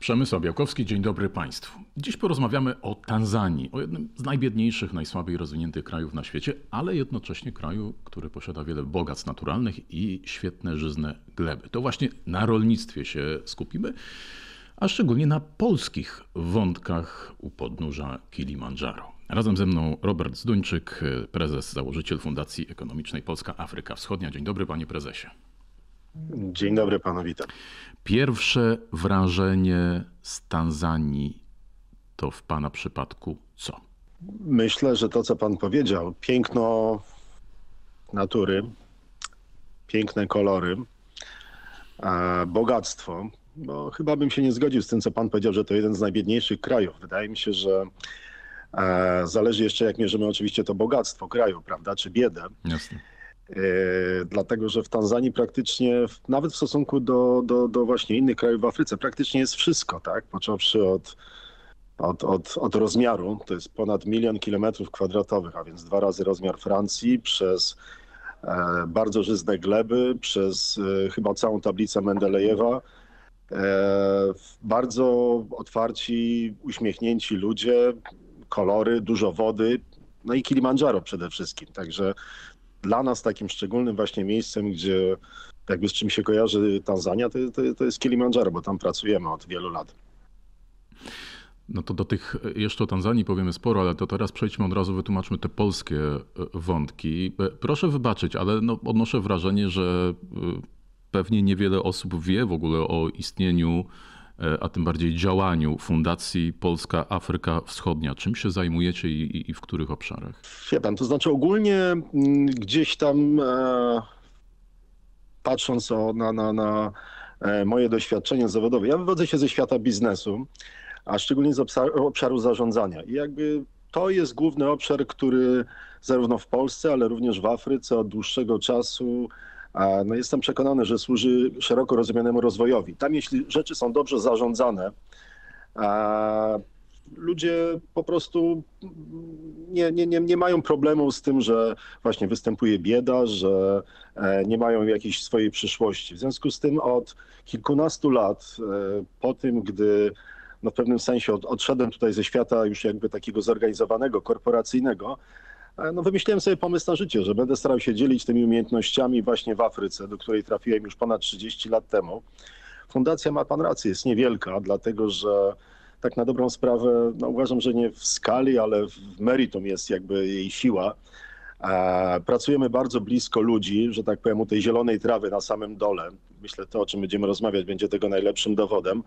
Przemysł Białkowski, dzień dobry Państwu. Dziś porozmawiamy o Tanzanii, o jednym z najbiedniejszych, najsłabiej rozwiniętych krajów na świecie, ale jednocześnie kraju, który posiada wiele bogactw naturalnych i świetne żyzne gleby. To właśnie na rolnictwie się skupimy, a szczególnie na polskich wątkach u podnóża Kilimandżaro. Razem ze mną Robert Zduńczyk, prezes, założyciel Fundacji Ekonomicznej Polska Afryka Wschodnia. Dzień dobry panie prezesie. Dzień dobry panu, witam. Pierwsze wrażenie z Tanzanii to w pana przypadku co? Myślę, że to, co pan powiedział, piękno natury, piękne kolory, e, bogactwo, bo chyba bym się nie zgodził z tym, co pan powiedział, że to jeden z najbiedniejszych krajów. Wydaje mi się, że e, zależy jeszcze, jak mierzymy oczywiście to bogactwo kraju, prawda, czy biedę. Jasne. E, dlatego że w Tanzanii praktycznie, nawet w stosunku do, do, do właśnie innych krajów w Afryce, praktycznie jest wszystko, tak? Począwszy od, od, od, od rozmiaru, to jest ponad milion kilometrów kwadratowych, a więc dwa razy rozmiar Francji, przez e, bardzo żyzne gleby, przez e, chyba całą tablicę Mendelejewa. Bardzo otwarci, uśmiechnięci ludzie, kolory, dużo wody, no i Kilimandżaro przede wszystkim. Także dla nas takim szczególnym właśnie miejscem, gdzie jakby z czym się kojarzy Tanzania, to, to, to jest Kilimandżaro, bo tam pracujemy od wielu lat. No to do tych jeszcze o Tanzanii powiemy sporo, ale to teraz przejdźmy od razu, wytłumaczmy te polskie e, wątki. E, proszę wybaczyć, ale no odnoszę wrażenie, że e, pewnie niewiele osób wie w ogóle o istnieniu a tym bardziej działaniu Fundacji Polska Afryka Wschodnia. Czym się zajmujecie i, i w których obszarach? Wie pan, to znaczy ogólnie mm, gdzieś tam e, patrząc o, na, na, na e, moje doświadczenie zawodowe, ja wywodzę się ze świata biznesu, a szczególnie z obszaru zarządzania. I jakby to jest główny obszar, który zarówno w Polsce, ale również w Afryce od dłuższego czasu no jestem przekonany, że służy szeroko rozumianemu rozwojowi. Tam jeśli rzeczy są dobrze zarządzane, ludzie po prostu nie, nie, nie, nie mają problemu z tym, że właśnie występuje bieda, że e, nie mają jakiejś swojej przyszłości. W związku z tym od kilkunastu lat, e, po tym, gdy no w pewnym sensie od, odszedłem tutaj ze świata już jakby takiego zorganizowanego, korporacyjnego, no wymyśliłem sobie pomysł na życie, że będę starał się dzielić tymi umiejętnościami właśnie w Afryce, do której trafiłem już ponad 30 lat temu. Fundacja, ma pan rację, jest niewielka, dlatego że tak na dobrą sprawę, no uważam, że nie w skali, ale w meritum jest jakby jej siła. Pracujemy bardzo blisko ludzi, że tak powiem, u tej zielonej trawy na samym dole. Myślę, to o czym będziemy rozmawiać będzie tego najlepszym dowodem.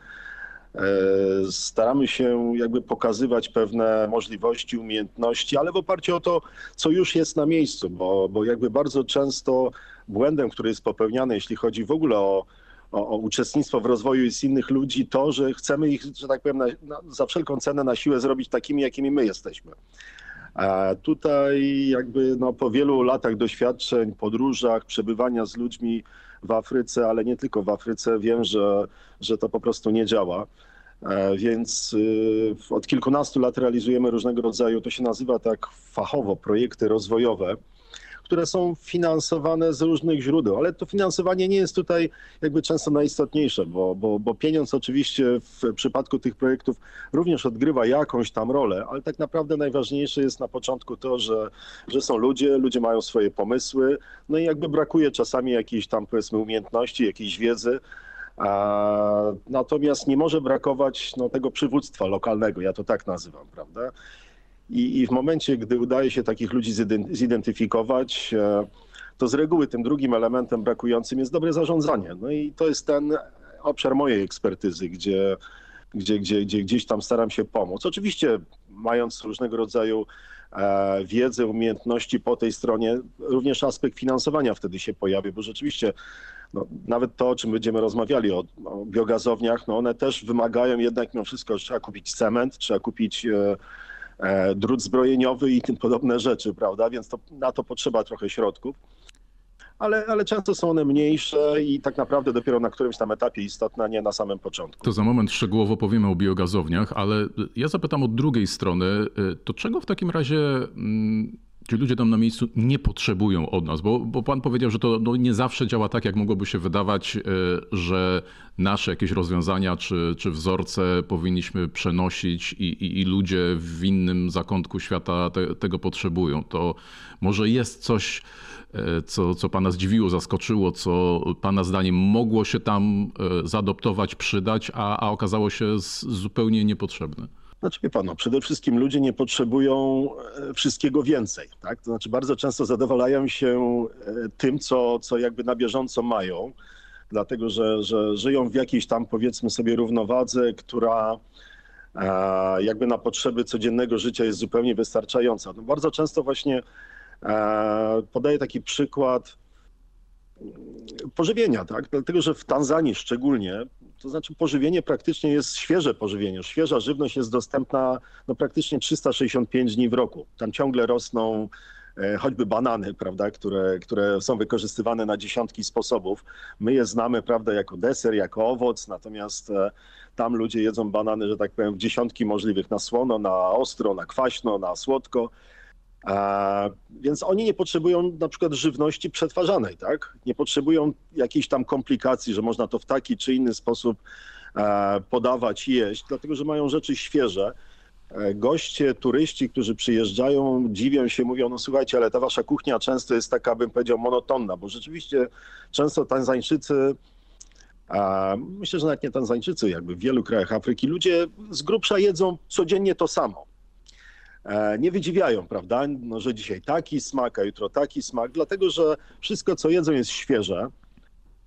E, staramy się jakby pokazywać pewne możliwości, umiejętności, ale w oparciu o to, co już jest na miejscu, bo, bo jakby bardzo często błędem, który jest popełniany, jeśli chodzi w ogóle o, o, o uczestnictwo w rozwoju jest innych ludzi, to, że chcemy ich, że tak powiem, na, na, za wszelką cenę na siłę zrobić takimi, jakimi my jesteśmy. A tutaj jakby no, po wielu latach doświadczeń, podróżach, przebywania z ludźmi w Afryce, ale nie tylko w Afryce, wiem, że, że to po prostu nie działa. E, więc y, od kilkunastu lat realizujemy różnego rodzaju, to się nazywa tak fachowo, projekty rozwojowe które są finansowane z różnych źródeł, ale to finansowanie nie jest tutaj jakby często najistotniejsze, bo, bo, bo pieniądz oczywiście w przypadku tych projektów również odgrywa jakąś tam rolę, ale tak naprawdę najważniejsze jest na początku to, że, że są ludzie, ludzie mają swoje pomysły, no i jakby brakuje czasami jakiejś tam powiedzmy umiejętności, jakiejś wiedzy, Natomiast nie może brakować no, tego przywództwa lokalnego, ja to tak nazywam, prawda? I, I w momencie, gdy udaje się takich ludzi zidentyfikować, e, to z reguły tym drugim elementem brakującym jest dobre zarządzanie. No i to jest ten obszar mojej ekspertyzy, gdzie, gdzie, gdzie, gdzie gdzieś tam staram się pomóc. Oczywiście mając różnego rodzaju e, wiedzę, umiejętności po tej stronie, również aspekt finansowania wtedy się pojawi, bo rzeczywiście no, nawet to, o czym będziemy rozmawiali, o, o biogazowniach, no one też wymagają jednak mimo wszystko, że trzeba kupić cement, trzeba kupić E, drut zbrojeniowy i tym podobne rzeczy, prawda? Więc to, na to potrzeba trochę środków. Ale, ale często są one mniejsze i tak naprawdę dopiero na którymś tam etapie istotne, a nie na samym początku. To za moment szczegółowo powiemy o biogazowniach, ale ja zapytam od drugiej strony, to czego w takim razie Ci ludzie tam na miejscu nie potrzebują od nas, bo, bo pan powiedział, że to no, nie zawsze działa tak, jak mogłoby się wydawać, e, że nasze jakieś rozwiązania czy, czy wzorce powinniśmy przenosić i, i, i ludzie w innym zakątku świata te, tego potrzebują. To może jest coś, e, co, co pana zdziwiło, zaskoczyło, co pana zdaniem mogło się tam e, zaadoptować, przydać, a, a okazało się zupełnie niepotrzebne. Znaczy, wie pan, no, przede wszystkim ludzie nie potrzebują e, wszystkiego więcej. Tak? To znaczy, bardzo często zadowalają się e, tym, co, co jakby na bieżąco mają, dlatego że, że żyją w jakiejś tam, powiedzmy sobie, równowadze, która e, jakby na potrzeby codziennego życia jest zupełnie wystarczająca. No, bardzo często właśnie podaję taki przykład pożywienia, tak? Dlatego, że w Tanzanii szczególnie to znaczy pożywienie praktycznie jest świeże pożywienie. Świeża żywność jest dostępna no, praktycznie 365 dni w roku. Tam ciągle rosną e, choćby banany, prawda, które, które są wykorzystywane na dziesiątki sposobów. My je znamy, prawda, jako deser, jako owoc, natomiast e, tam ludzie jedzą banany, że tak powiem, w dziesiątki możliwych, na słono, na ostro, na kwaśno, na słodko. Więc oni nie potrzebują na przykład żywności przetwarzanej, tak? Nie potrzebują jakiejś tam komplikacji, że można to w taki czy inny sposób e, podawać jeść, dlatego że mają rzeczy świeże. E, goście, turyści, którzy przyjeżdżają, dziwią się, mówią, no słuchajcie, ale ta wasza kuchnia często jest taka, bym powiedział, monotonna, bo rzeczywiście często Tanzańczycy, myślę, że nawet nie Tanzańczycy, jakby w wielu krajach Afryki, ludzie z grubsza jedzą codziennie to samo. E, nie wydziwiają, prawda, no, że dzisiaj taki smak, a jutro taki smak, dlatego że wszystko, co jedzą, jest świeże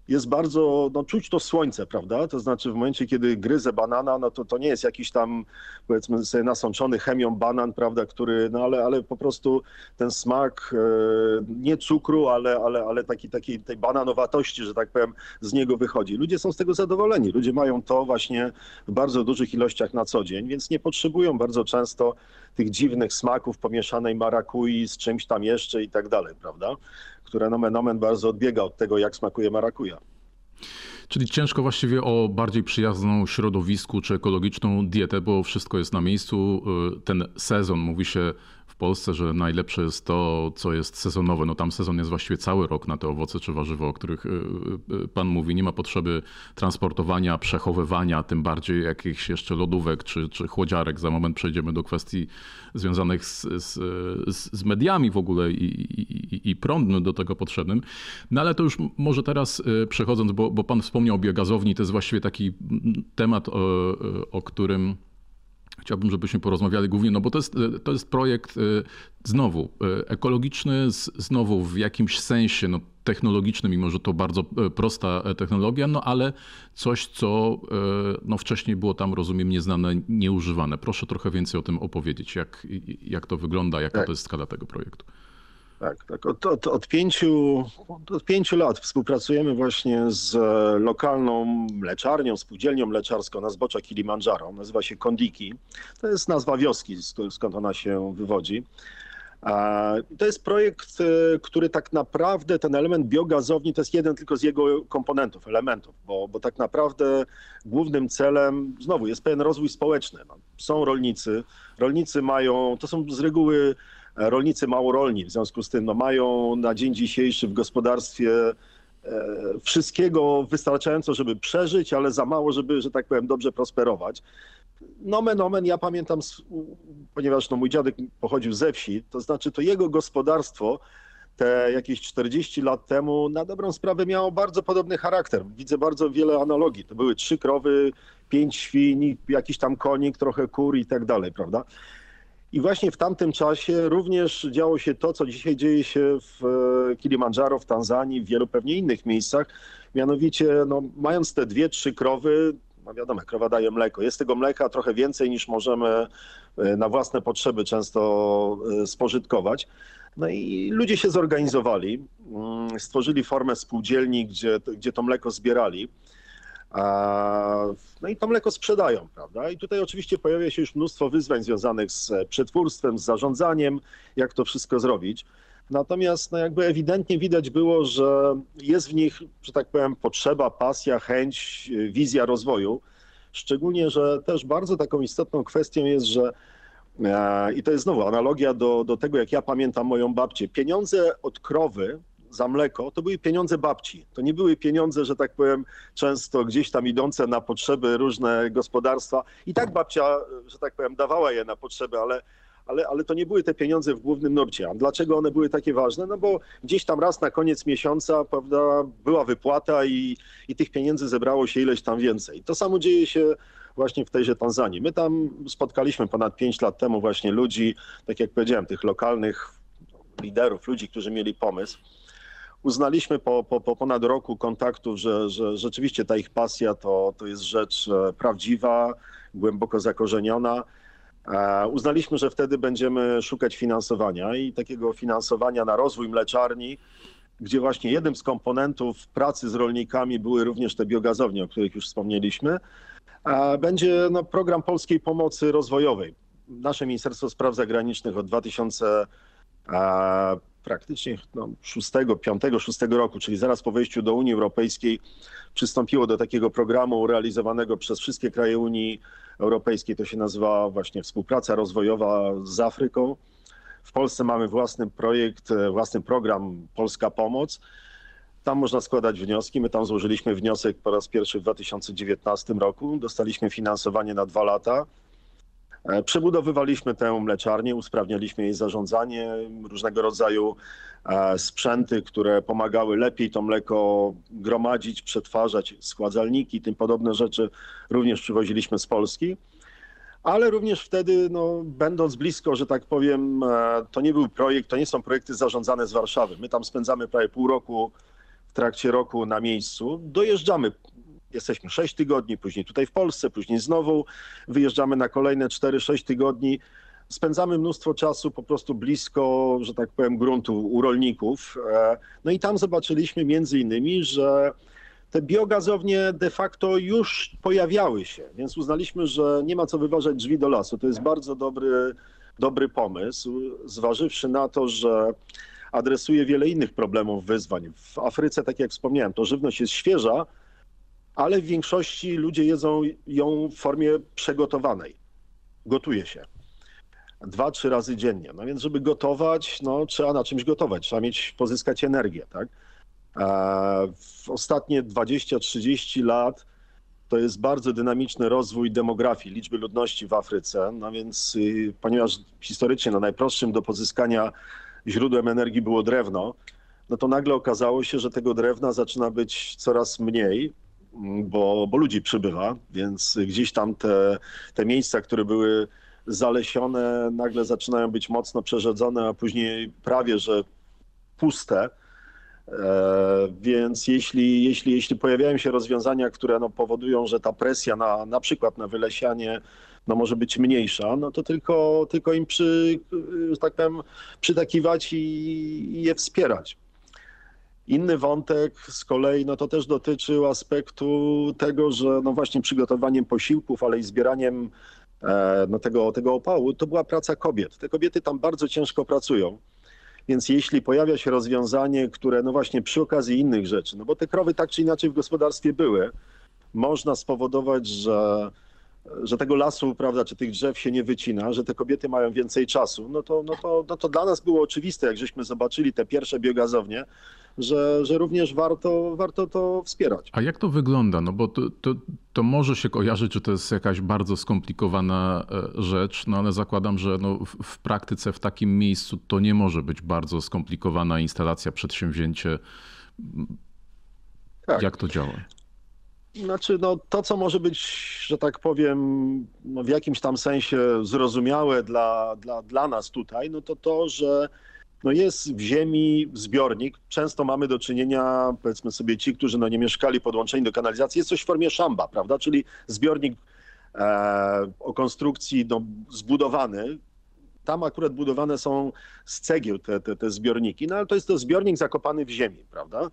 jest bardzo, no czuć to słońce, prawda? To znaczy w momencie, kiedy gryzę banana, no to to nie jest jakiś tam, powiedzmy sobie, nasączony chemią banan, prawda, który, no ale, ale po prostu ten smak, e, nie cukru, ale, ale, ale taki, takiej tej bananowatości, że tak powiem, z niego wychodzi. Ludzie są z tego zadowoleni. Ludzie mają to właśnie w bardzo dużych ilościach na co dzień, więc nie potrzebują bardzo często tych dziwnych smaków pomieszanej marakui z czymś tam jeszcze i tak dalej, prawda? Które nomen omen bardzo odbiega od tego, jak smakuje marakuja. Czyli ciężko właściwie o bardziej przyjazną środowisku czy ekologiczną dietę, bo wszystko jest na miejscu. Y, ten sezon, mówi się Polsce, że najlepsze jest to, co jest sezonowe. No tam sezon jest właściwie cały rok na te owoce czy warzywa, o których y, y, Pan mówi. Nie ma potrzeby transportowania, przechowywania, tym bardziej jakichś jeszcze lodówek czy, czy chłodziarek. Za moment przejdziemy do kwestii związanych z, z, z mediami w ogóle i, i, i prądem do tego potrzebnym. No ale to już może teraz przechodząc, bo, bo Pan wspomniał o biogazowni, to jest właściwie taki temat, o, o którym chciałbym, żebyśmy porozmawiali głównie, no bo to jest, to jest projekt y, znowu y, ekologiczny, znowu w jakimś sensie no, technologiczny, mimo że to bardzo prosta e, technologia, no ale coś, co no, wcześniej było tam, rozumiem, nieznane, nieużywane. Proszę trochę więcej o tym opowiedzieć, jak, jak to wygląda, jaka tak. to jest skala tego projektu. Tak, tak. Od, od, od, pięciu, od pięciu lat współpracujemy właśnie z lokalną mleczarnią, spółdzielnią mleczarską na zbocza Kilimandżaro. Nazywa się Kondiki. To jest nazwa wioski, skąd ona się wywodzi. To jest projekt, e, który tak naprawdę, ten element biogazowni to jest jeden tylko z jego komponentów, elementów, bo, bo tak naprawdę głównym celem, znowu, jest pewien rozwój społeczny. No, są rolnicy, rolnicy mają, to są z reguły rolnicy małorolni, w związku z tym no, mają na dzień dzisiejszy w gospodarstwie e, wszystkiego wystarczająco, żeby przeżyć, ale za mało, żeby, że tak powiem, dobrze prosperować. Nomen omen, ja pamiętam, ponieważ no, mój dziadek pochodził ze wsi, to znaczy to jego gospodarstwo te jakieś 40 lat temu na dobrą sprawę miało bardzo podobny charakter. Widzę bardzo wiele analogii. To były trzy krowy, pięć świń, jakiś tam konik, trochę kur i tak dalej, prawda? I właśnie w tamtym czasie również działo się to, co dzisiaj dzieje się w e, Kilimandżaro, w Tanzanii, w wielu pewnie innych miejscach. Mianowicie, no, mając te dwie, trzy krowy, no wiadomo, krowa daje mleko. Jest tego mleka trochę więcej niż możemy e, na własne potrzeby często e, spożytkować. No i ludzie się zorganizowali, mm, stworzyli formę spółdzielni, gdzie, gdzie to mleko zbierali. No i to mleko sprzedają, prawda? I tutaj oczywiście pojawia się już mnóstwo wyzwań związanych z przetwórstwem, z zarządzaniem, jak to wszystko zrobić. Natomiast no jakby ewidentnie widać było, że jest w nich, że tak powiem, potrzeba, pasja, chęć, wizja rozwoju. Szczególnie, że też bardzo taką istotną kwestią jest, że E, I to jest znowu analogia do, do tego, jak ja pamiętam moją babcię. Pieniądze od krowy za mleko to były pieniądze babci. To nie były pieniądze, że tak powiem, często gdzieś tam idące na potrzeby różne gospodarstwa. I tak babcia, że tak powiem, dawała je na potrzeby, ale ale, ale to nie były te pieniądze w głównym nurcie. A dlaczego one były takie ważne? No bo gdzieś tam raz na koniec miesiąca prawda, była wypłata i, i tych pieniędzy zebrało się ileś tam więcej. To samo dzieje się właśnie w tejże Tanzanii. My tam spotkaliśmy ponad 5 lat temu właśnie ludzi, tak jak powiedziałem, tych lokalnych liderów, ludzi, którzy mieli pomysł. Uznaliśmy po, po, po ponad roku kontaktów, że, że rzeczywiście ta ich pasja to, to jest rzecz e, prawdziwa, głęboko zakorzeniona E, uznaliśmy, że wtedy będziemy szukać finansowania i takiego finansowania na rozwój mleczarni, gdzie właśnie jednym z komponentów pracy z rolnikami były również te biogazownie, o których już wspomnieliśmy. E, będzie no, program polskiej pomocy rozwojowej. Nasze Ministerstwo Spraw Zagranicznych od 2000 e, praktycznie no, 6, 5, 6 roku, czyli zaraz po wejściu do Unii Europejskiej, przystąpiło do takiego programu realizowanego przez wszystkie kraje Unii Europejskiej. To się nazywa właśnie współpraca rozwojowa z Afryką. W Polsce mamy własny projekt, e, własny program Polska Pomoc. Tam można składać wnioski. My tam złożyliśmy wniosek po raz pierwszy w 2019 roku. Dostaliśmy finansowanie na dwa lata. E, przebudowywaliśmy tę mleczarnię, usprawnialiśmy jej zarządzanie, różnego rodzaju e, sprzęty, które pomagały lepiej to mleko gromadzić, przetwarzać, składzalniki, tym podobne rzeczy również przywoziliśmy z Polski. Ale również wtedy, no, będąc blisko, że tak powiem, e, to nie był projekt, to nie są projekty zarządzane z Warszawy. My tam spędzamy prawie pół roku w trakcie roku na miejscu. Dojeżdżamy jesteśmy 6 tygodni, później tutaj w Polsce, później znowu wyjeżdżamy na kolejne 4-6 tygodni. Spędzamy mnóstwo czasu po prostu blisko, że tak powiem, gruntu u rolników. E, no i tam zobaczyliśmy między innymi, że te biogazownie de facto już pojawiały się, więc uznaliśmy, że nie ma co wyważać drzwi do lasu. To jest bardzo dobry, dobry pomysł, zważywszy na to, że adresuje wiele innych problemów, wyzwań. W Afryce, tak jak wspomniałem, to żywność jest świeża, ale w większości ludzie jedzą ją w formie przegotowanej. Gotuje się. Dwa, trzy razy dziennie. No więc, żeby gotować, no, trzeba na czymś gotować, trzeba mieć, pozyskać energię, tak? W ostatnie 20-30 lat to jest bardzo dynamiczny rozwój demografii, liczby ludności w Afryce. No więc, y, ponieważ historycznie no, najprostszym do pozyskania źródłem energii było drewno, no to nagle okazało się, że tego drewna zaczyna być coraz mniej, bo, bo ludzi przybywa, więc gdzieś tam te, te miejsca, które były zalesione, nagle zaczynają być mocno przerzedzone, a później prawie że puste. E, więc jeśli, jeśli, jeśli pojawiają się rozwiązania, które no, powodują, że ta presja na, na przykład na wylesianie no, może być mniejsza, no to tylko, tylko im przy, tak powiem, przytakiwać i, i je wspierać. Inny wątek z kolei no to też dotyczył aspektu tego, że no właśnie przygotowaniem posiłków, ale i zbieraniem e, no tego, tego opału, to była praca kobiet. Te kobiety tam bardzo ciężko pracują. Więc jeśli pojawia się rozwiązanie, które no właśnie przy okazji innych rzeczy, no bo te krowy tak czy inaczej w gospodarstwie były, można spowodować, że że tego lasu, prawda, czy tych drzew się nie wycina, że te kobiety mają więcej czasu, no to, no to, no to dla nas było oczywiste, jak żeśmy zobaczyli te pierwsze biogazownie, że, że również warto, warto to wspierać. A jak to wygląda? No bo to, to, to może się kojarzyć, że to jest jakaś bardzo skomplikowana e, rzecz, no ale zakładam, że no w, w praktyce w takim miejscu to nie może być bardzo skomplikowana instalacja, przedsięwzięcie. Tak. Jak to działa? Znaczy, no, to, co może być, że tak powiem, no, w jakimś tam sensie zrozumiałe dla, dla, dla nas tutaj, no to to, że no jest w ziemi zbiornik. Często mamy do czynienia, powiedzmy sobie, ci, którzy no nie mieszkali podłączeni do kanalizacji, jest coś w formie szamba, prawda? Czyli zbiornik e, o konstrukcji no, zbudowany. Tam akurat budowane są z cegieł te, te, te zbiorniki, no ale to jest to zbiornik zakopany w ziemi, prawda?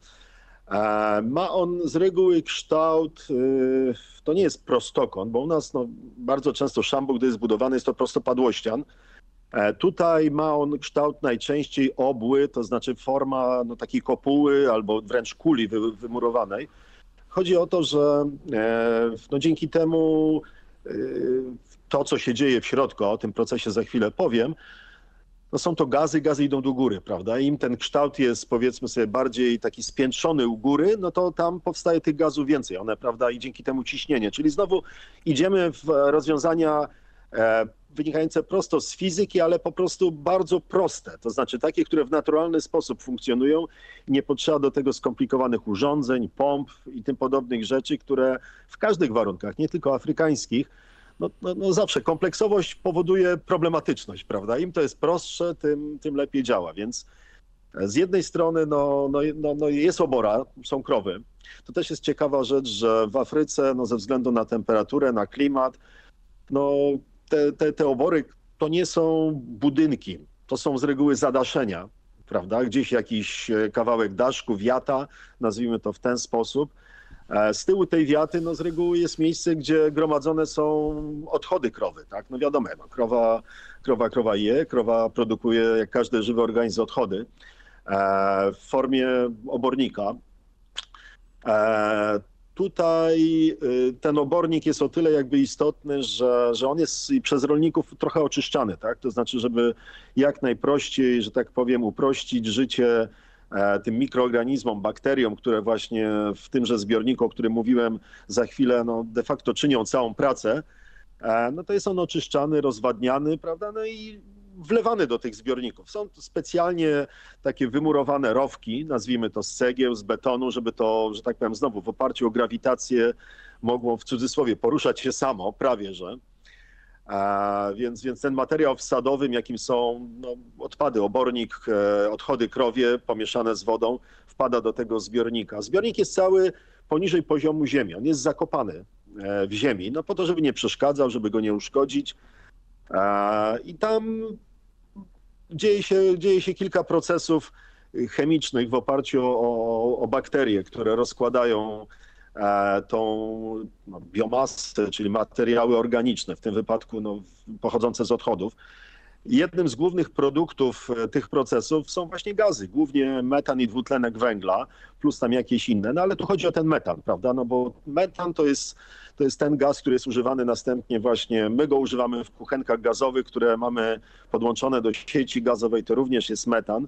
E, ma on z reguły kształt, y, to nie jest prostokąt, bo u nas no, bardzo często szambo, gdy jest budowany, jest to prostopadłościan. E, tutaj ma on kształt najczęściej obły, to znaczy forma no, takiej kopuły albo wręcz kuli wy, wymurowanej. Chodzi o to, że e, no, dzięki temu to, co się dzieje w środku, o tym procesie za chwilę powiem, no są to gazy, gazy idą do góry, prawda? Im ten kształt jest, powiedzmy sobie, bardziej taki spiętrzony u góry, no to tam powstaje tych gazów więcej, one, prawda, i dzięki temu ciśnienie. Czyli znowu idziemy w rozwiązania e, wynikające prosto z fizyki, ale po prostu bardzo proste. To znaczy takie, które w naturalny sposób funkcjonują. Nie potrzeba do tego skomplikowanych urządzeń, pomp i tym podobnych rzeczy, które w każdych warunkach, nie tylko afrykańskich, no, no, no, zawsze kompleksowość powoduje problematyczność, prawda? Im to jest prostsze, tym, tym lepiej działa, więc z jednej strony no, no, no, no jest obora, są krowy. To też jest ciekawa rzecz, że w Afryce no, ze względu na temperaturę, na klimat, no, te, te, te obory to nie są budynki, to są z reguły zadaszenia, prawda? Gdzieś jakiś kawałek daszku, wiata, nazwijmy to w ten sposób. E, z tyłu tej wiaty no z reguły jest miejsce, gdzie gromadzone są odchody krowy. Tak? No wiadomo, no, krowa, krowa, krowa je, krowa produkuje jak każdy żywy organizm odchody e, w formie obornika. Tutaj y, ten obornik jest o tyle jakby istotny, że, że on jest przez rolników trochę oczyszczany, tak? To znaczy, żeby jak najprościej, że tak powiem, uprościć życie E, tym mikroorganizmom, bakteriom, które właśnie w tymże zbiorniku, o którym mówiłem za chwilę, no de facto czynią całą pracę, e, no to jest on oczyszczany, rozwadniany, prawda, no i wlewany do tych zbiorników. Są specjalnie takie wymurowane rowki, nazwijmy to z cegieł, z betonu, żeby to, że tak powiem, znowu w oparciu o grawitację mogło w cudzysłowie poruszać się samo, prawie że. Więc, więc ten materiał wsadowym, jakim są no, odpady, obornik, e, odchody krowie pomieszane z wodą, wpada do tego zbiornika. Zbiornik jest cały poniżej poziomu ziemi. On jest zakopany e, w ziemi, no po to, żeby nie przeszkadzał, żeby go nie uszkodzić. I tam dzieje się, dzieje się kilka procesów chemicznych w oparciu o, o bakterie, które rozkładają E, tą no, biomasę, czyli materiały organiczne, w tym wypadku no, pochodzące z odchodów. Jednym z głównych produktów e, tych procesów są właśnie gazy, głównie metan i dwutlenek węgla, plus tam jakieś inne, no ale tu chodzi o ten metan, prawda, no bo metan to jest, to jest ten gaz, który jest używany następnie właśnie, my go używamy w kuchenkach gazowych, które mamy podłączone do sieci gazowej, to również jest metan,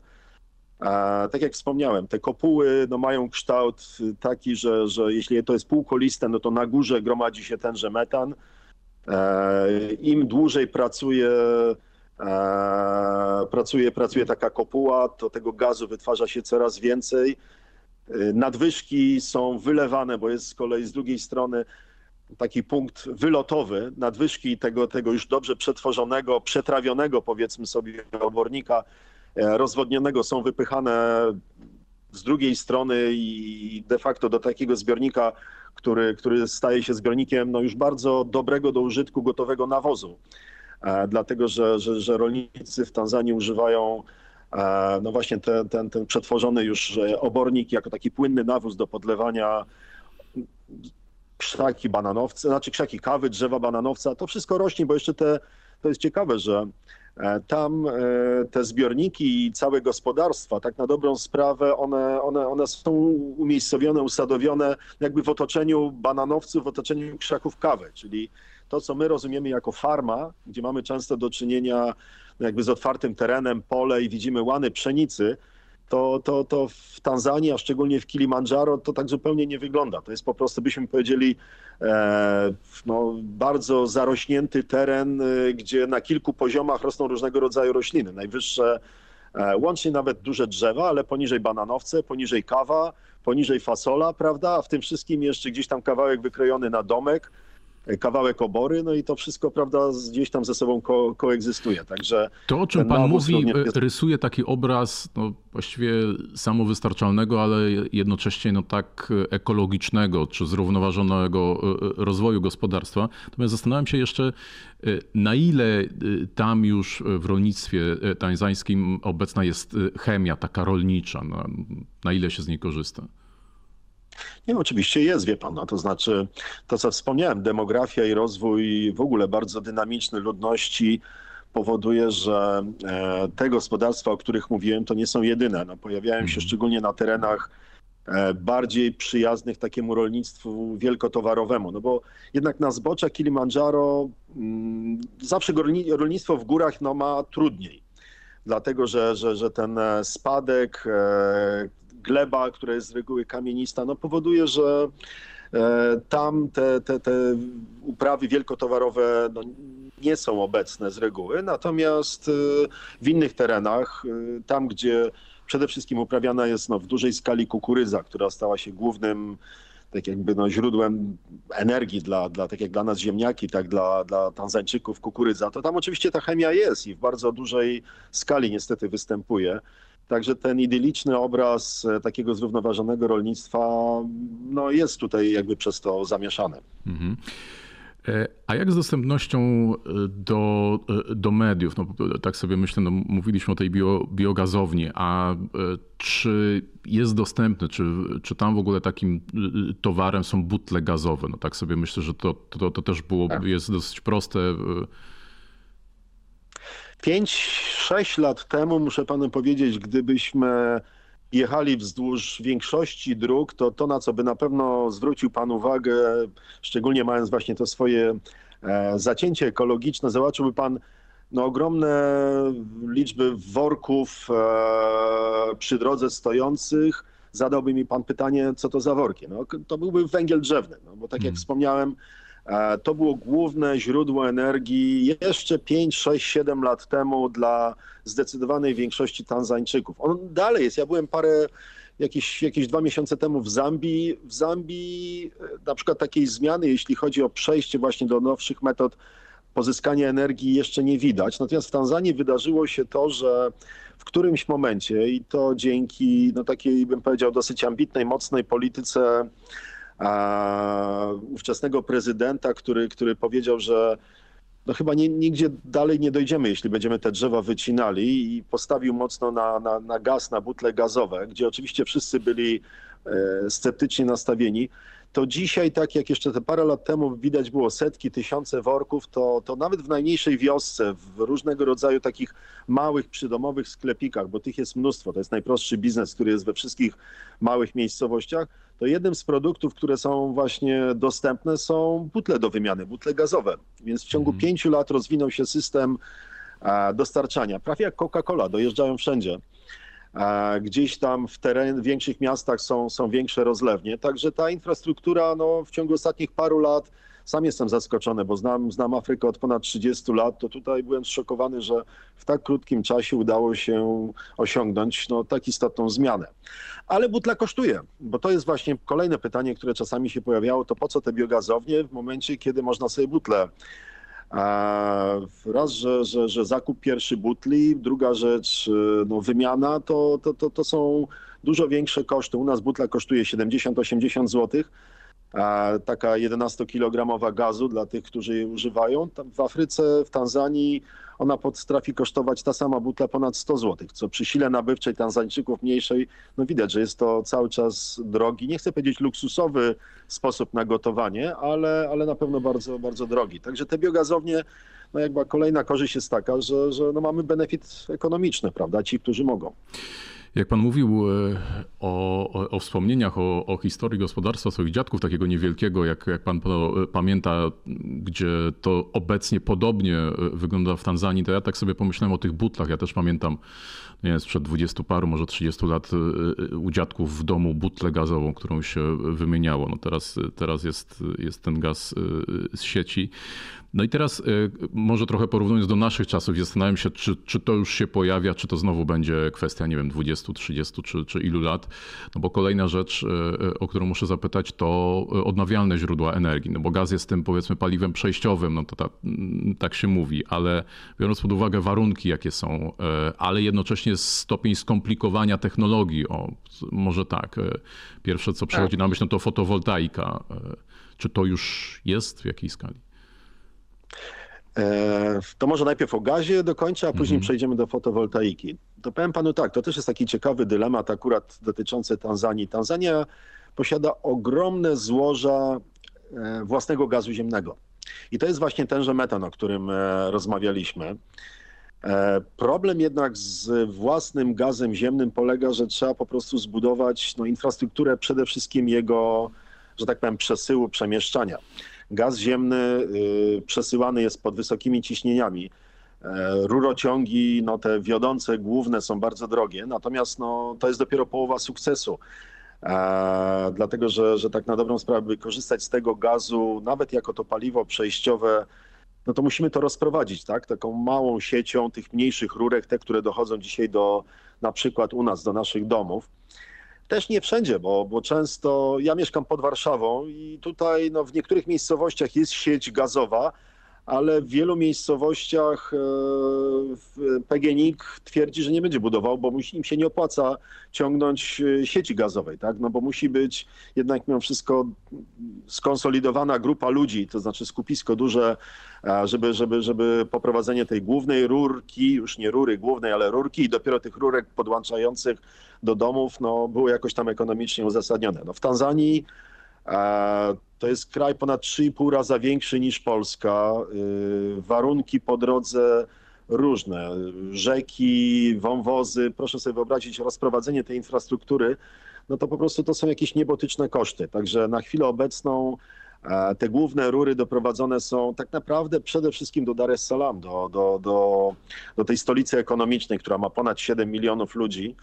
a tak jak wspomniałem, te kopuły no, mają kształt taki, że, że jeśli to jest półkoliste, no to na górze gromadzi się tenże metan. E, Im dłużej pracuje, pracuje, pracuje taka kopuła, to tego gazu wytwarza się coraz więcej. E, nadwyżki są wylewane, bo jest z kolei z drugiej strony taki punkt wylotowy, nadwyżki tego, tego już dobrze przetworzonego, przetrawionego powiedzmy sobie obornika E, rozwodnionego są wypychane z drugiej strony i de facto do takiego zbiornika, który, który staje się zbiornikiem no już bardzo dobrego do użytku gotowego nawozu. E, dlatego, że, że, że rolnicy w Tanzanii używają e, no właśnie ten, ten, ten przetworzony już obornik jako taki płynny nawóz do podlewania krzaki bananowce, znaczy krzaki kawy, drzewa bananowca. To wszystko rośnie, bo jeszcze te, to jest ciekawe, że E, tam e, te zbiorniki i całe gospodarstwa, tak na dobrą sprawę, one, one, one są umiejscowione, usadowione jakby w otoczeniu bananowców, w otoczeniu krzaków kawy, czyli to, co my rozumiemy jako farma, gdzie mamy często do czynienia jakby z otwartym terenem, pole i widzimy łany pszenicy, to, to, to w Tanzanii, a szczególnie w Kilimandżaro, to tak zupełnie nie wygląda. To jest po prostu, byśmy powiedzieli, e, no, bardzo zarośnięty teren, e, gdzie na kilku poziomach rosną różnego rodzaju rośliny. Najwyższe, e, łącznie nawet duże drzewa, ale poniżej bananowce, poniżej kawa, poniżej fasola, prawda? A w tym wszystkim jeszcze gdzieś tam kawałek wykrojony na domek kawałek obory, no i to wszystko, prawda, gdzieś tam ze sobą ko koegzystuje. Także to, o czym pan mówi, jest... rysuje taki obraz no, właściwie samowystarczalnego, ale jednocześnie no, tak ekologicznego czy zrównoważonego e, e, rozwoju gospodarstwa. Natomiast zastanawiam się jeszcze, e, na ile tam już w rolnictwie tańzańskim obecna jest chemia taka rolnicza, na, na ile się z niej korzysta? Nie, oczywiście jest, wie pan, no, to znaczy to, co wspomniałem, demografia i rozwój w ogóle bardzo dynamiczny ludności powoduje, że e, te gospodarstwa, o których mówiłem, to nie są jedyne. No, pojawiają się mhm. szczególnie na terenach e, bardziej przyjaznych takiemu rolnictwu wielkotowarowemu. No bo jednak na zbocza Kilimandżaro mm, zawsze rolnictwo w górach no, ma trudniej. Dlatego, że, że, że ten e, spadek, gleba, która jest z reguły kamienista, no powoduje, że tam te, te, te uprawy wielkotowarowe no, nie są obecne z reguły, natomiast y, w innych terenach, y, tam gdzie przede wszystkim uprawiana jest no, w dużej skali kukurydza, która stała się głównym tak jakby no, źródłem energii dla, dla, tak jak dla nas ziemniaki, tak dla, dla Tanzańczyków kukurydza, to tam oczywiście ta chemia jest i w bardzo dużej skali niestety występuje. Także ten idyliczny obraz e, takiego zrównoważonego rolnictwa no, jest tutaj jakby przez to zamieszany. Mhm. E, a jak z dostępnością e, do, do mediów? No, tak sobie myślę, no, mówiliśmy o tej bio, biogazowni, a czy jest dostępny, czy, czy tam w ogóle takim towarem są butle gazowe? No, tak sobie myślę, że to, to, to też było, tak. jest dosyć proste. 5-6 lat temu, muszę panu powiedzieć, gdybyśmy jechali wzdłuż większości dróg, to to, na co by na pewno zwrócił Pan uwagę, szczególnie mając właśnie to swoje e, zacięcie ekologiczne, zobaczyłby Pan no, ogromne liczby worków e, przy drodze stojących. Zadałby mi Pan pytanie, co to za worki? No, to byłby węgiel drzewny, no, bo tak jak hmm. wspomniałem, to było główne źródło energii jeszcze 5, 6, 7 lat temu dla zdecydowanej większości Tanzańczyków. On dalej jest. Ja byłem parę, jakieś, jakieś dwa miesiące temu w Zambii. W Zambii e, na przykład takiej zmiany, jeśli chodzi o przejście właśnie do nowszych metod pozyskania energii jeszcze nie widać. Natomiast w Tanzanii wydarzyło się to, że w którymś momencie i to dzięki no, takiej, bym powiedział, dosyć ambitnej, mocnej polityce a, ówczesnego prezydenta, który, który powiedział, że no chyba nie, nigdzie dalej nie dojdziemy, jeśli będziemy te drzewa wycinali i postawił mocno na, na, na gaz, na butle gazowe, gdzie oczywiście wszyscy byli e, sceptycznie nastawieni to dzisiaj, tak jak jeszcze te parę lat temu widać było setki, tysiące worków, to, to nawet w najmniejszej wiosce, w różnego rodzaju takich małych, przydomowych sklepikach, bo tych jest mnóstwo, to jest najprostszy biznes, który jest we wszystkich małych miejscowościach, to jednym z produktów, które są właśnie dostępne są butle do wymiany, butle gazowe. Więc w ciągu mhm. pięciu lat rozwinął się system dostarczania, prawie jak Coca-Cola, dojeżdżają wszędzie. Gdzieś tam w teren, w większych miastach są, są większe rozlewnie. Także ta infrastruktura no, w ciągu ostatnich paru lat, sam jestem zaskoczony, bo znam, znam Afrykę od ponad 30 lat, to tutaj byłem zszokowany, że w tak krótkim czasie udało się osiągnąć no, tak istotną zmianę. Ale butla kosztuje, bo to jest właśnie kolejne pytanie, które czasami się pojawiało, to po co te biogazownie w momencie, kiedy można sobie butle Raz, że, że, że zakup pierwszy butli, druga rzecz, y, no, wymiana, to, to, to, to są dużo większe koszty. U nas butla kosztuje 70-80 zł, taka 11-kilogramowa gazu dla tych, którzy jej używają. W Afryce, w Tanzanii ona potrafi kosztować ta sama butla ponad 100 zł, co przy sile nabywczej Tanzańczyków mniejszej, no widać, że jest to cały czas drogi, nie chcę powiedzieć luksusowy sposób na gotowanie, ale, ale na pewno bardzo, bardzo drogi. Także te biogazownie, no jakby kolejna korzyść jest taka, że, że no mamy benefit ekonomiczny, prawda, ci, którzy mogą. Jak pan mówił e, o, o, wspomnieniach, o, o, historii gospodarstwa swoich dziadków, takiego niewielkiego, jak, jak pan pamięta, gdzie to obecnie podobnie e, wygląda w Tanzanii, to ja tak sobie pomyślałem o tych butlach. Ja też pamiętam, nie wiem, sprzed 20 paru, może 30 lat e, u dziadków w domu butlę gazową, którą się wymieniało. No teraz, teraz jest, jest ten gaz z sieci. No i teraz może trochę porównując do naszych czasów, zastanawiam się, czy, czy to już się pojawia, czy to znowu będzie kwestia, nie wiem, 20, 30 czy, czy ilu lat. No bo kolejna rzecz, y, y, o którą muszę zapytać, to odnawialne źródła energii. No bo gaz jest tym powiedzmy paliwem przejściowym, no to ta, mm, tak się mówi, ale biorąc pod uwagę warunki, jakie są, ale jednocześnie stopień skomplikowania technologii, o może tak, pierwsze co przychodzi tak. na myśl, no to fotowoltaika. Czy to już jest w jakiej skali? E, to może najpierw o gazie dokończę, a później mhm. przejdziemy do fotowoltaiki. To powiem panu tak, to też jest taki ciekawy dylemat akurat dotyczący Tanzanii. Tanzania posiada ogromne złoża e, własnego gazu ziemnego. I to jest właśnie tenże metan, o którym e, rozmawialiśmy. Problem jednak z własnym gazem ziemnym polega, że trzeba po prostu zbudować no, infrastrukturę przede wszystkim jego, że tak powiem, przesyłu, przemieszczania. Gaz ziemny y, przesyłany jest pod wysokimi ciśnieniami. E, rurociągi, no te wiodące, główne są bardzo drogie, natomiast no, to jest dopiero połowa sukcesu. E, dlatego, że, że tak na dobrą sprawę, by korzystać z tego gazu, nawet jako to paliwo przejściowe, no to musimy to rozprowadzić, tak? Taką małą siecią tych mniejszych rurek, te, które dochodzą dzisiaj do, na przykład u nas, do naszych domów. Też nie wszędzie, bo, bo często ja mieszkam pod Warszawą i tutaj no, w niektórych miejscowościach jest sieć gazowa, ale w wielu miejscowościach e, PGNiG twierdzi, że nie będzie budował, bo im się nie opłaca ciągnąć e, sieci gazowej, tak? No bo musi być jednak mimo wszystko skonsolidowana grupa ludzi, to znaczy skupisko duże, żeby, żeby, żeby poprowadzenie tej głównej rurki, już nie rury głównej, ale rurki i dopiero tych rurek podłączających do domów, no było jakoś tam ekonomicznie uzasadnione. No w Tanzanii to jest kraj ponad 3,5 raza większy niż Polska. Y, warunki po drodze różne. Rzeki, wąwozy. Proszę sobie wyobrazić rozprowadzenie tej infrastruktury. No to po prostu to są jakieś niebotyczne koszty. Także na chwilę obecną e, te główne rury doprowadzone są tak naprawdę przede wszystkim do Dar es Salaam, do, do, do, do tej stolicy ekonomicznej, która ma ponad 7 milionów ludzi.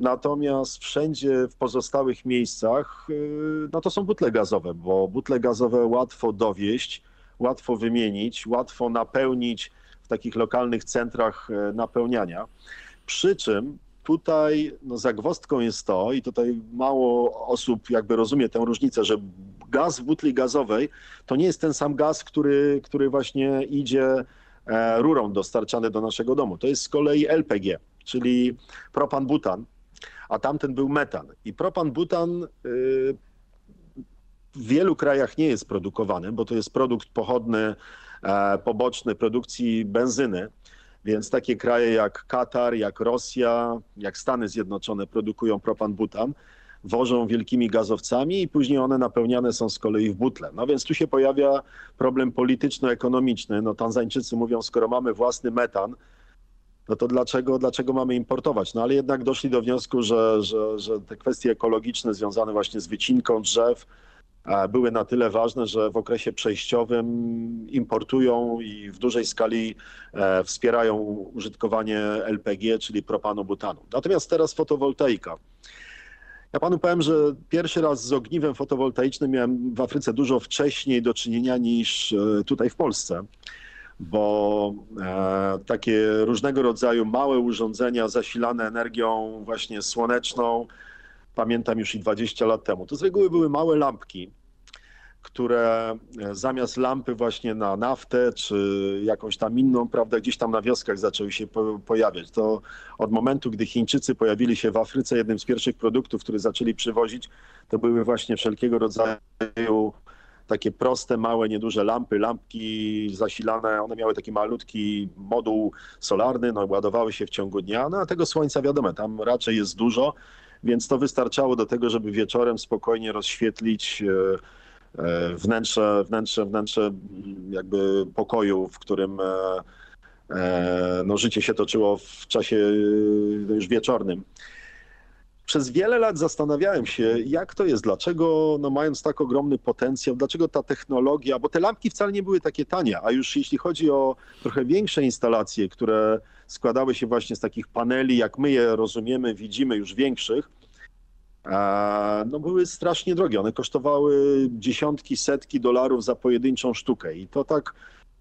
Natomiast wszędzie w pozostałych miejscach, y, no to są butle gazowe, bo butle gazowe łatwo dowieść, łatwo wymienić, łatwo napełnić w takich lokalnych centrach y, napełniania. Przy czym tutaj no, zagwostką jest to, i tutaj mało osób jakby rozumie tę różnicę, że gaz w butli gazowej to nie jest ten sam gaz, który, który właśnie idzie e, rurą dostarczany do naszego domu. To jest z kolei LPG, czyli propan-butan, a tamten był metan. I propan-butan y, w wielu krajach nie jest produkowany, bo to jest produkt pochodny, e, poboczny produkcji benzyny. Więc takie kraje jak Katar, jak Rosja, jak Stany Zjednoczone produkują propan-butan, wożą wielkimi gazowcami i później one napełniane są z kolei w butle. No więc tu się pojawia problem polityczno-ekonomiczny. No Tanzańczycy mówią, skoro mamy własny metan, no to dlaczego, dlaczego mamy importować? No ale jednak doszli do wniosku, że, że, że te kwestie ekologiczne związane właśnie z wycinką drzew e, były na tyle ważne, że w okresie przejściowym importują i w dużej skali e, wspierają użytkowanie LPG, czyli propanu-butanu. Natomiast teraz fotowoltaika. Ja panu powiem, że pierwszy raz z ogniwem fotowoltaicznym miałem w Afryce dużo wcześniej do czynienia niż e, tutaj w Polsce bo e, takie różnego rodzaju małe urządzenia zasilane energią właśnie słoneczną, pamiętam już i 20 lat temu, to z reguły były małe lampki, które e, zamiast lampy właśnie na naftę czy jakąś tam inną, prawda, gdzieś tam na wioskach zaczęły się pojawiać. To od momentu, gdy Chińczycy pojawili się w Afryce, jednym z pierwszych produktów, które zaczęli przywozić, to były właśnie wszelkiego rodzaju takie proste, małe, nieduże lampy, lampki zasilane, one miały taki malutki moduł solarny, no ładowały się w ciągu dnia, no a tego słońca wiadomo, tam raczej jest dużo, więc to wystarczało do tego, żeby wieczorem spokojnie rozświetlić e, e, wnętrze, wnętrze, wnętrze jakby pokoju, w którym e, no, życie się toczyło w czasie już wieczornym przez wiele lat zastanawiałem się, jak to jest, dlaczego no, mając tak ogromny potencjał, dlaczego ta technologia, bo te lampki wcale nie były takie tanie, a już jeśli chodzi o trochę większe instalacje, które składały się właśnie z takich paneli, jak my je rozumiemy, widzimy już większych, no były strasznie drogie. One kosztowały dziesiątki, setki dolarów za pojedynczą sztukę i to tak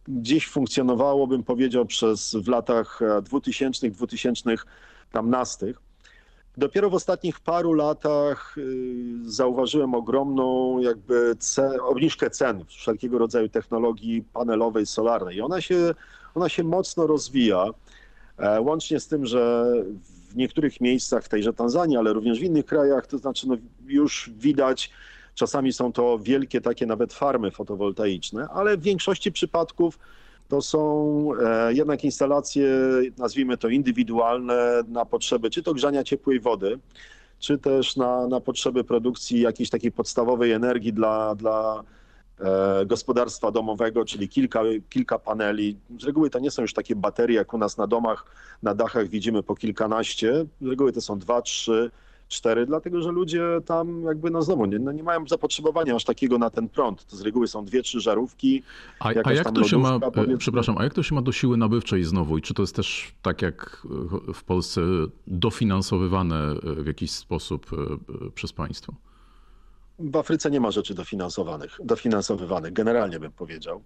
gdzieś funkcjonowało, bym powiedział, przez w latach 2000, 2015. Dopiero w ostatnich paru latach y, zauważyłem ogromną jakby cen, obniżkę cen wszelkiego rodzaju technologii panelowej, solarnej. Ona się, ona się mocno rozwija, e, łącznie z tym, że w niektórych miejscach w tejże Tanzanii, ale również w innych krajach, to znaczy no już widać, czasami są to wielkie takie nawet farmy fotowoltaiczne, ale w większości przypadków to są e, jednak instalacje, nazwijmy to indywidualne, na potrzeby czy to grzania ciepłej wody, czy też na, na potrzeby produkcji jakiejś takiej podstawowej energii dla, dla, e, gospodarstwa domowego, czyli kilka, kilka paneli. Z reguły to nie są już takie baterie, jak u nas na domach, na dachach widzimy po kilkanaście. Z reguły to są dwa, trzy, cztery, dlatego że ludzie tam jakby, no znowu, nie, no nie mają zapotrzebowania aż takiego na ten prąd. To z reguły są dwie, trzy żarówki. A, a jak to się ma, przepraszam, a jak to się ma do siły nabywczej znowu i czy to jest też tak jak w Polsce dofinansowywane w jakiś sposób e, przez państwo? W Afryce nie ma rzeczy dofinansowanych, dofinansowywanych, generalnie bym powiedział.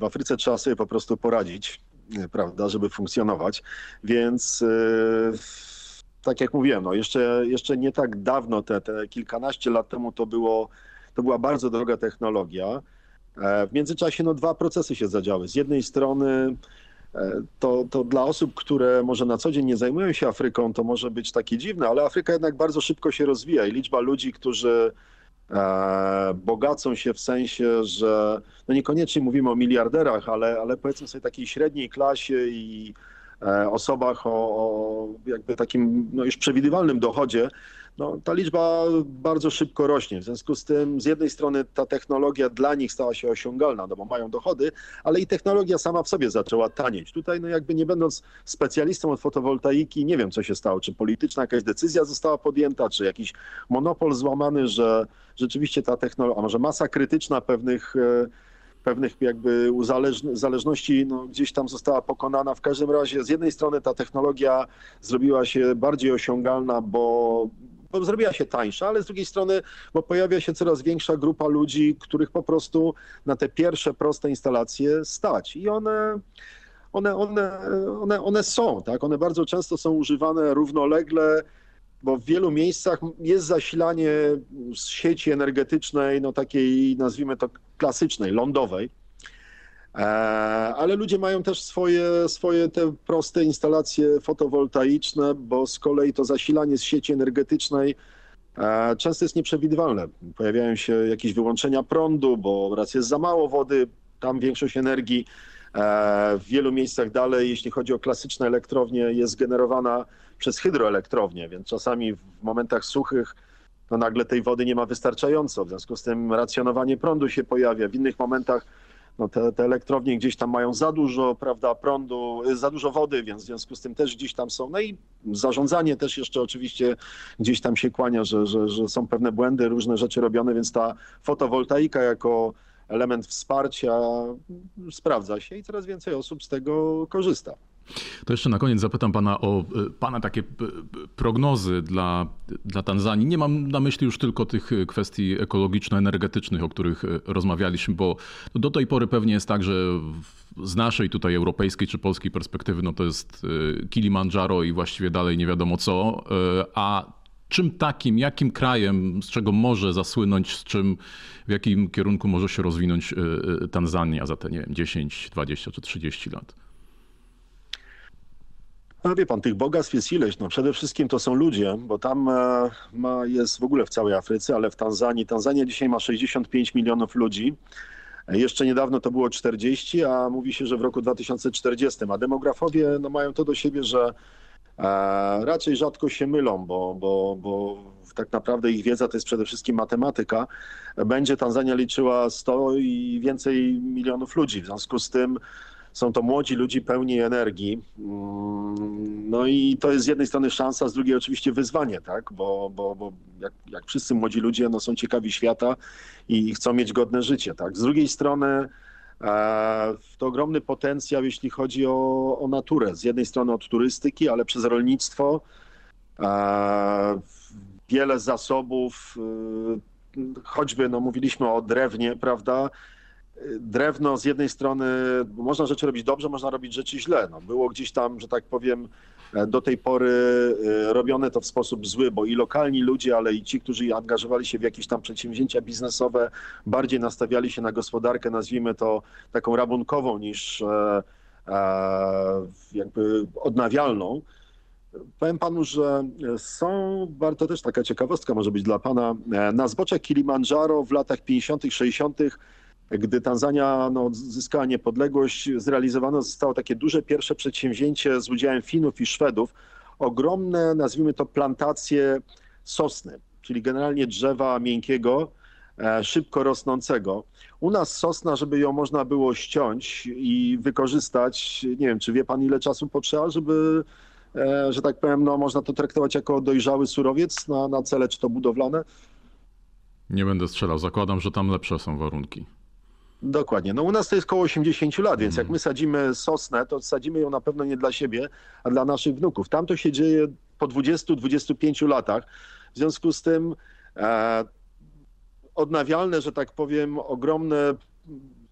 W Afryce trzeba sobie po prostu poradzić, e, prawda, żeby funkcjonować, więc yy tak jak mówiłem, no jeszcze, jeszcze nie tak dawno, te, te kilkanaście lat temu to, było, to była bardzo droga technologia. E, w międzyczasie no, dwa procesy się zadziały. Z jednej strony e, to, to dla osób, które może na co dzień nie zajmują się Afryką, to może być takie dziwne, ale Afryka jednak bardzo szybko się rozwija i liczba ludzi, którzy e, bogacą się w sensie, że no niekoniecznie mówimy o miliarderach, ale, ale powiedzmy sobie takiej średniej klasie i osobach o, o jakby takim no już przewidywalnym dochodzie, no, ta liczba bardzo szybko rośnie. W związku z tym, z jednej strony ta technologia dla nich stała się osiągalna, no bo mają dochody, ale i technologia sama w sobie zaczęła tanieć. Tutaj, no jakby nie będąc specjalistą od fotowoltaiki, nie wiem, co się stało. Czy polityczna jakaś decyzja została podjęta, czy jakiś monopol złamany, że rzeczywiście ta technologia, a może masa krytyczna pewnych e, pewnych jakby zależności no, gdzieś tam została pokonana. W każdym razie z jednej strony ta technologia zrobiła się bardziej osiągalna, bo, bo zrobiła się tańsza, ale z drugiej strony, bo pojawia się coraz większa grupa ludzi, których po prostu na te pierwsze proste instalacje stać. I one one, one, one, one są, tak? One bardzo często są używane równolegle bo w wielu miejscach jest zasilanie z sieci energetycznej, no takiej nazwijmy to klasycznej, lądowej, e, ale ludzie mają też swoje, swoje te proste instalacje fotowoltaiczne, bo z kolei to zasilanie z sieci energetycznej e, często jest nieprzewidywalne. Pojawiają się jakieś wyłączenia prądu, bo raz jest za mało wody, tam większość energii. E, w wielu miejscach dalej, jeśli chodzi o klasyczne elektrownie, jest generowana przez hydroelektrownie, więc czasami w momentach suchych no nagle tej wody nie ma wystarczająco. W związku z tym racjonowanie prądu się pojawia. W innych momentach no te, te elektrownie gdzieś tam mają za dużo prawda, prądu, za dużo wody, więc w związku z tym też gdzieś tam są. No i zarządzanie też jeszcze oczywiście gdzieś tam się kłania, że, że, że są pewne błędy, różne rzeczy robione, więc ta fotowoltaika jako element wsparcia sprawdza się i coraz więcej osób z tego korzysta. To jeszcze na koniec zapytam pana o e, pana takie prognozy dla, dla Tanzanii. Nie mam na myśli już tylko tych kwestii ekologiczno-energetycznych, o których e, rozmawialiśmy, bo do tej pory pewnie jest tak, że z naszej tutaj europejskiej czy polskiej perspektywy, no to jest e, Kilimandżaro i właściwie dalej nie wiadomo co, a czym takim, jakim krajem, z czego może zasłynąć, z czym, w jakim kierunku może się rozwinąć Tanzania za te, nie wiem, 10, 20 czy 30 lat? No wie pan, tych bogactw jest ileś. No przede wszystkim to są ludzie, bo tam e, ma, jest w ogóle w całej Afryce, ale w Tanzanii. Tanzania dzisiaj ma 65 milionów ludzi. Jeszcze niedawno to było 40, a mówi się, że w roku 2040. A demografowie no, mają to do siebie, że e, raczej rzadko się mylą, bo, bo, bo tak naprawdę ich wiedza to jest przede wszystkim matematyka. Będzie Tanzania liczyła 100 i więcej milionów ludzi. W związku z tym są to młodzi ludzie pełni energii. Mm, no i to jest z jednej strony szansa, z drugiej oczywiście wyzwanie, tak? Bo, bo, bo jak, jak wszyscy młodzi ludzie no, są ciekawi świata i chcą mieć godne życie, tak? Z drugiej strony e, to ogromny potencjał, jeśli chodzi o, o naturę. Z jednej strony od turystyki, ale przez rolnictwo. E, wiele zasobów, e, choćby no, mówiliśmy o drewnie, prawda? Drewno z jednej strony, można rzeczy robić dobrze, można robić rzeczy źle. No, było gdzieś tam, że tak powiem, e, do tej pory e, robione to w sposób zły, bo i lokalni ludzie, ale i ci, którzy angażowali się w jakieś tam przedsięwzięcia biznesowe, bardziej nastawiali się na gospodarkę, nazwijmy to taką rabunkową niż e, jakby odnawialną. Powiem panu, że są, warto też taka ciekawostka może być dla pana, na zboczach Kilimandżaro w latach 50., 60 gdy Tanzania no, zyskała niepodległość, zrealizowane zostało takie duże pierwsze przedsięwzięcie z udziałem Finów i Szwedów. Ogromne, nazwijmy to, plantacje sosny, czyli generalnie drzewa miękkiego, e, szybko rosnącego. U nas sosna, żeby ją można było ściąć i wykorzystać, nie wiem, czy wie pan ile czasu potrzeba, żeby, e, że tak powiem, no, można to traktować jako dojrzały surowiec na, na cele czy to budowlane? Nie będę strzelał, zakładam, że tam lepsze są warunki. Dokładnie. No u nas to jest około 80 lat, więc jak my sadzimy sosnę, to sadzimy ją na pewno nie dla siebie, a dla naszych wnuków. Tam to się dzieje po 20-25 latach. W związku z tym e, odnawialne, że tak powiem, ogromne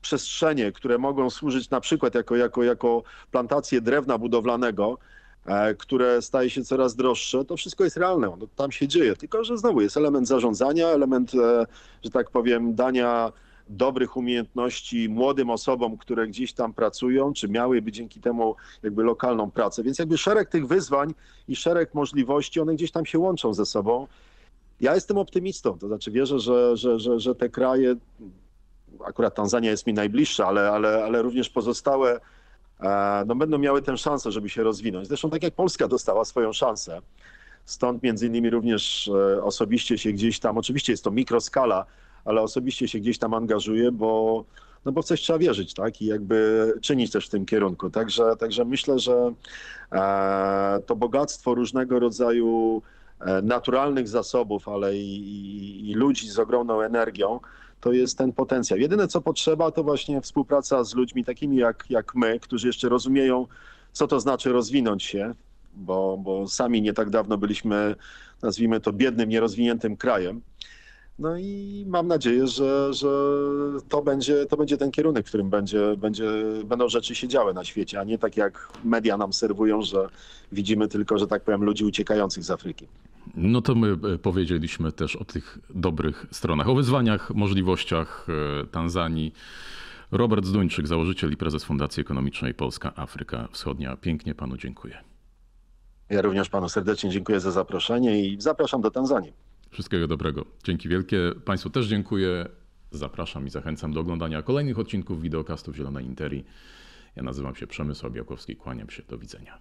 przestrzenie, które mogą służyć na przykład jako, jako, jako plantacje drewna budowlanego, e, które staje się coraz droższe, to wszystko jest realne, no, tam się dzieje. Tylko, że znowu jest element zarządzania, element, e, że tak powiem, dania dobrych umiejętności młodym osobom, które gdzieś tam pracują, czy miałyby dzięki temu jakby lokalną pracę. Więc jakby szereg tych wyzwań i szereg możliwości, one gdzieś tam się łączą ze sobą. Ja jestem optymistą, to znaczy wierzę, że, że, że, że te kraje, akurat Tanzania jest mi najbliższa, ale, ale, ale również pozostałe, e, no będą miały tę szansę, żeby się rozwinąć. Zresztą tak jak Polska dostała swoją szansę. Stąd między innymi również e, osobiście się gdzieś tam, oczywiście jest to mikroskala, ale osobiście się gdzieś tam angażuję, bo, no bo w coś trzeba wierzyć, tak? I jakby czynić też w tym kierunku. Także, także myślę, że e, to bogactwo różnego rodzaju e, naturalnych zasobów, ale i, i, i ludzi z ogromną energią, to jest ten potencjał. Jedyne co potrzeba, to właśnie współpraca z ludźmi takimi jak, jak my, którzy jeszcze rozumieją, co to znaczy rozwinąć się, bo, bo sami nie tak dawno byliśmy, nazwijmy to, biednym, nierozwiniętym krajem. No i mam nadzieję, że, że to, będzie, to będzie ten kierunek, w którym będzie, będzie, będą rzeczy się działy na świecie, a nie tak jak media nam serwują, że widzimy tylko, że tak powiem, ludzi uciekających z Afryki. No to my e, powiedzieliśmy też o tych dobrych stronach, o wyzwaniach, możliwościach e, Tanzanii. Robert Zduńczyk, założyciel i prezes Fundacji Ekonomicznej Polska Afryka Wschodnia. Pięknie panu dziękuję. Ja również panu serdecznie dziękuję za zaproszenie i zapraszam do Tanzanii. Wszystkiego dobrego. Dzięki wielkie. Państwu też dziękuję. Zapraszam i zachęcam do oglądania kolejnych odcinków wideokastów Zielonej Interii. Ja nazywam się Przemysł Białkowski. Kłaniam się. Do widzenia.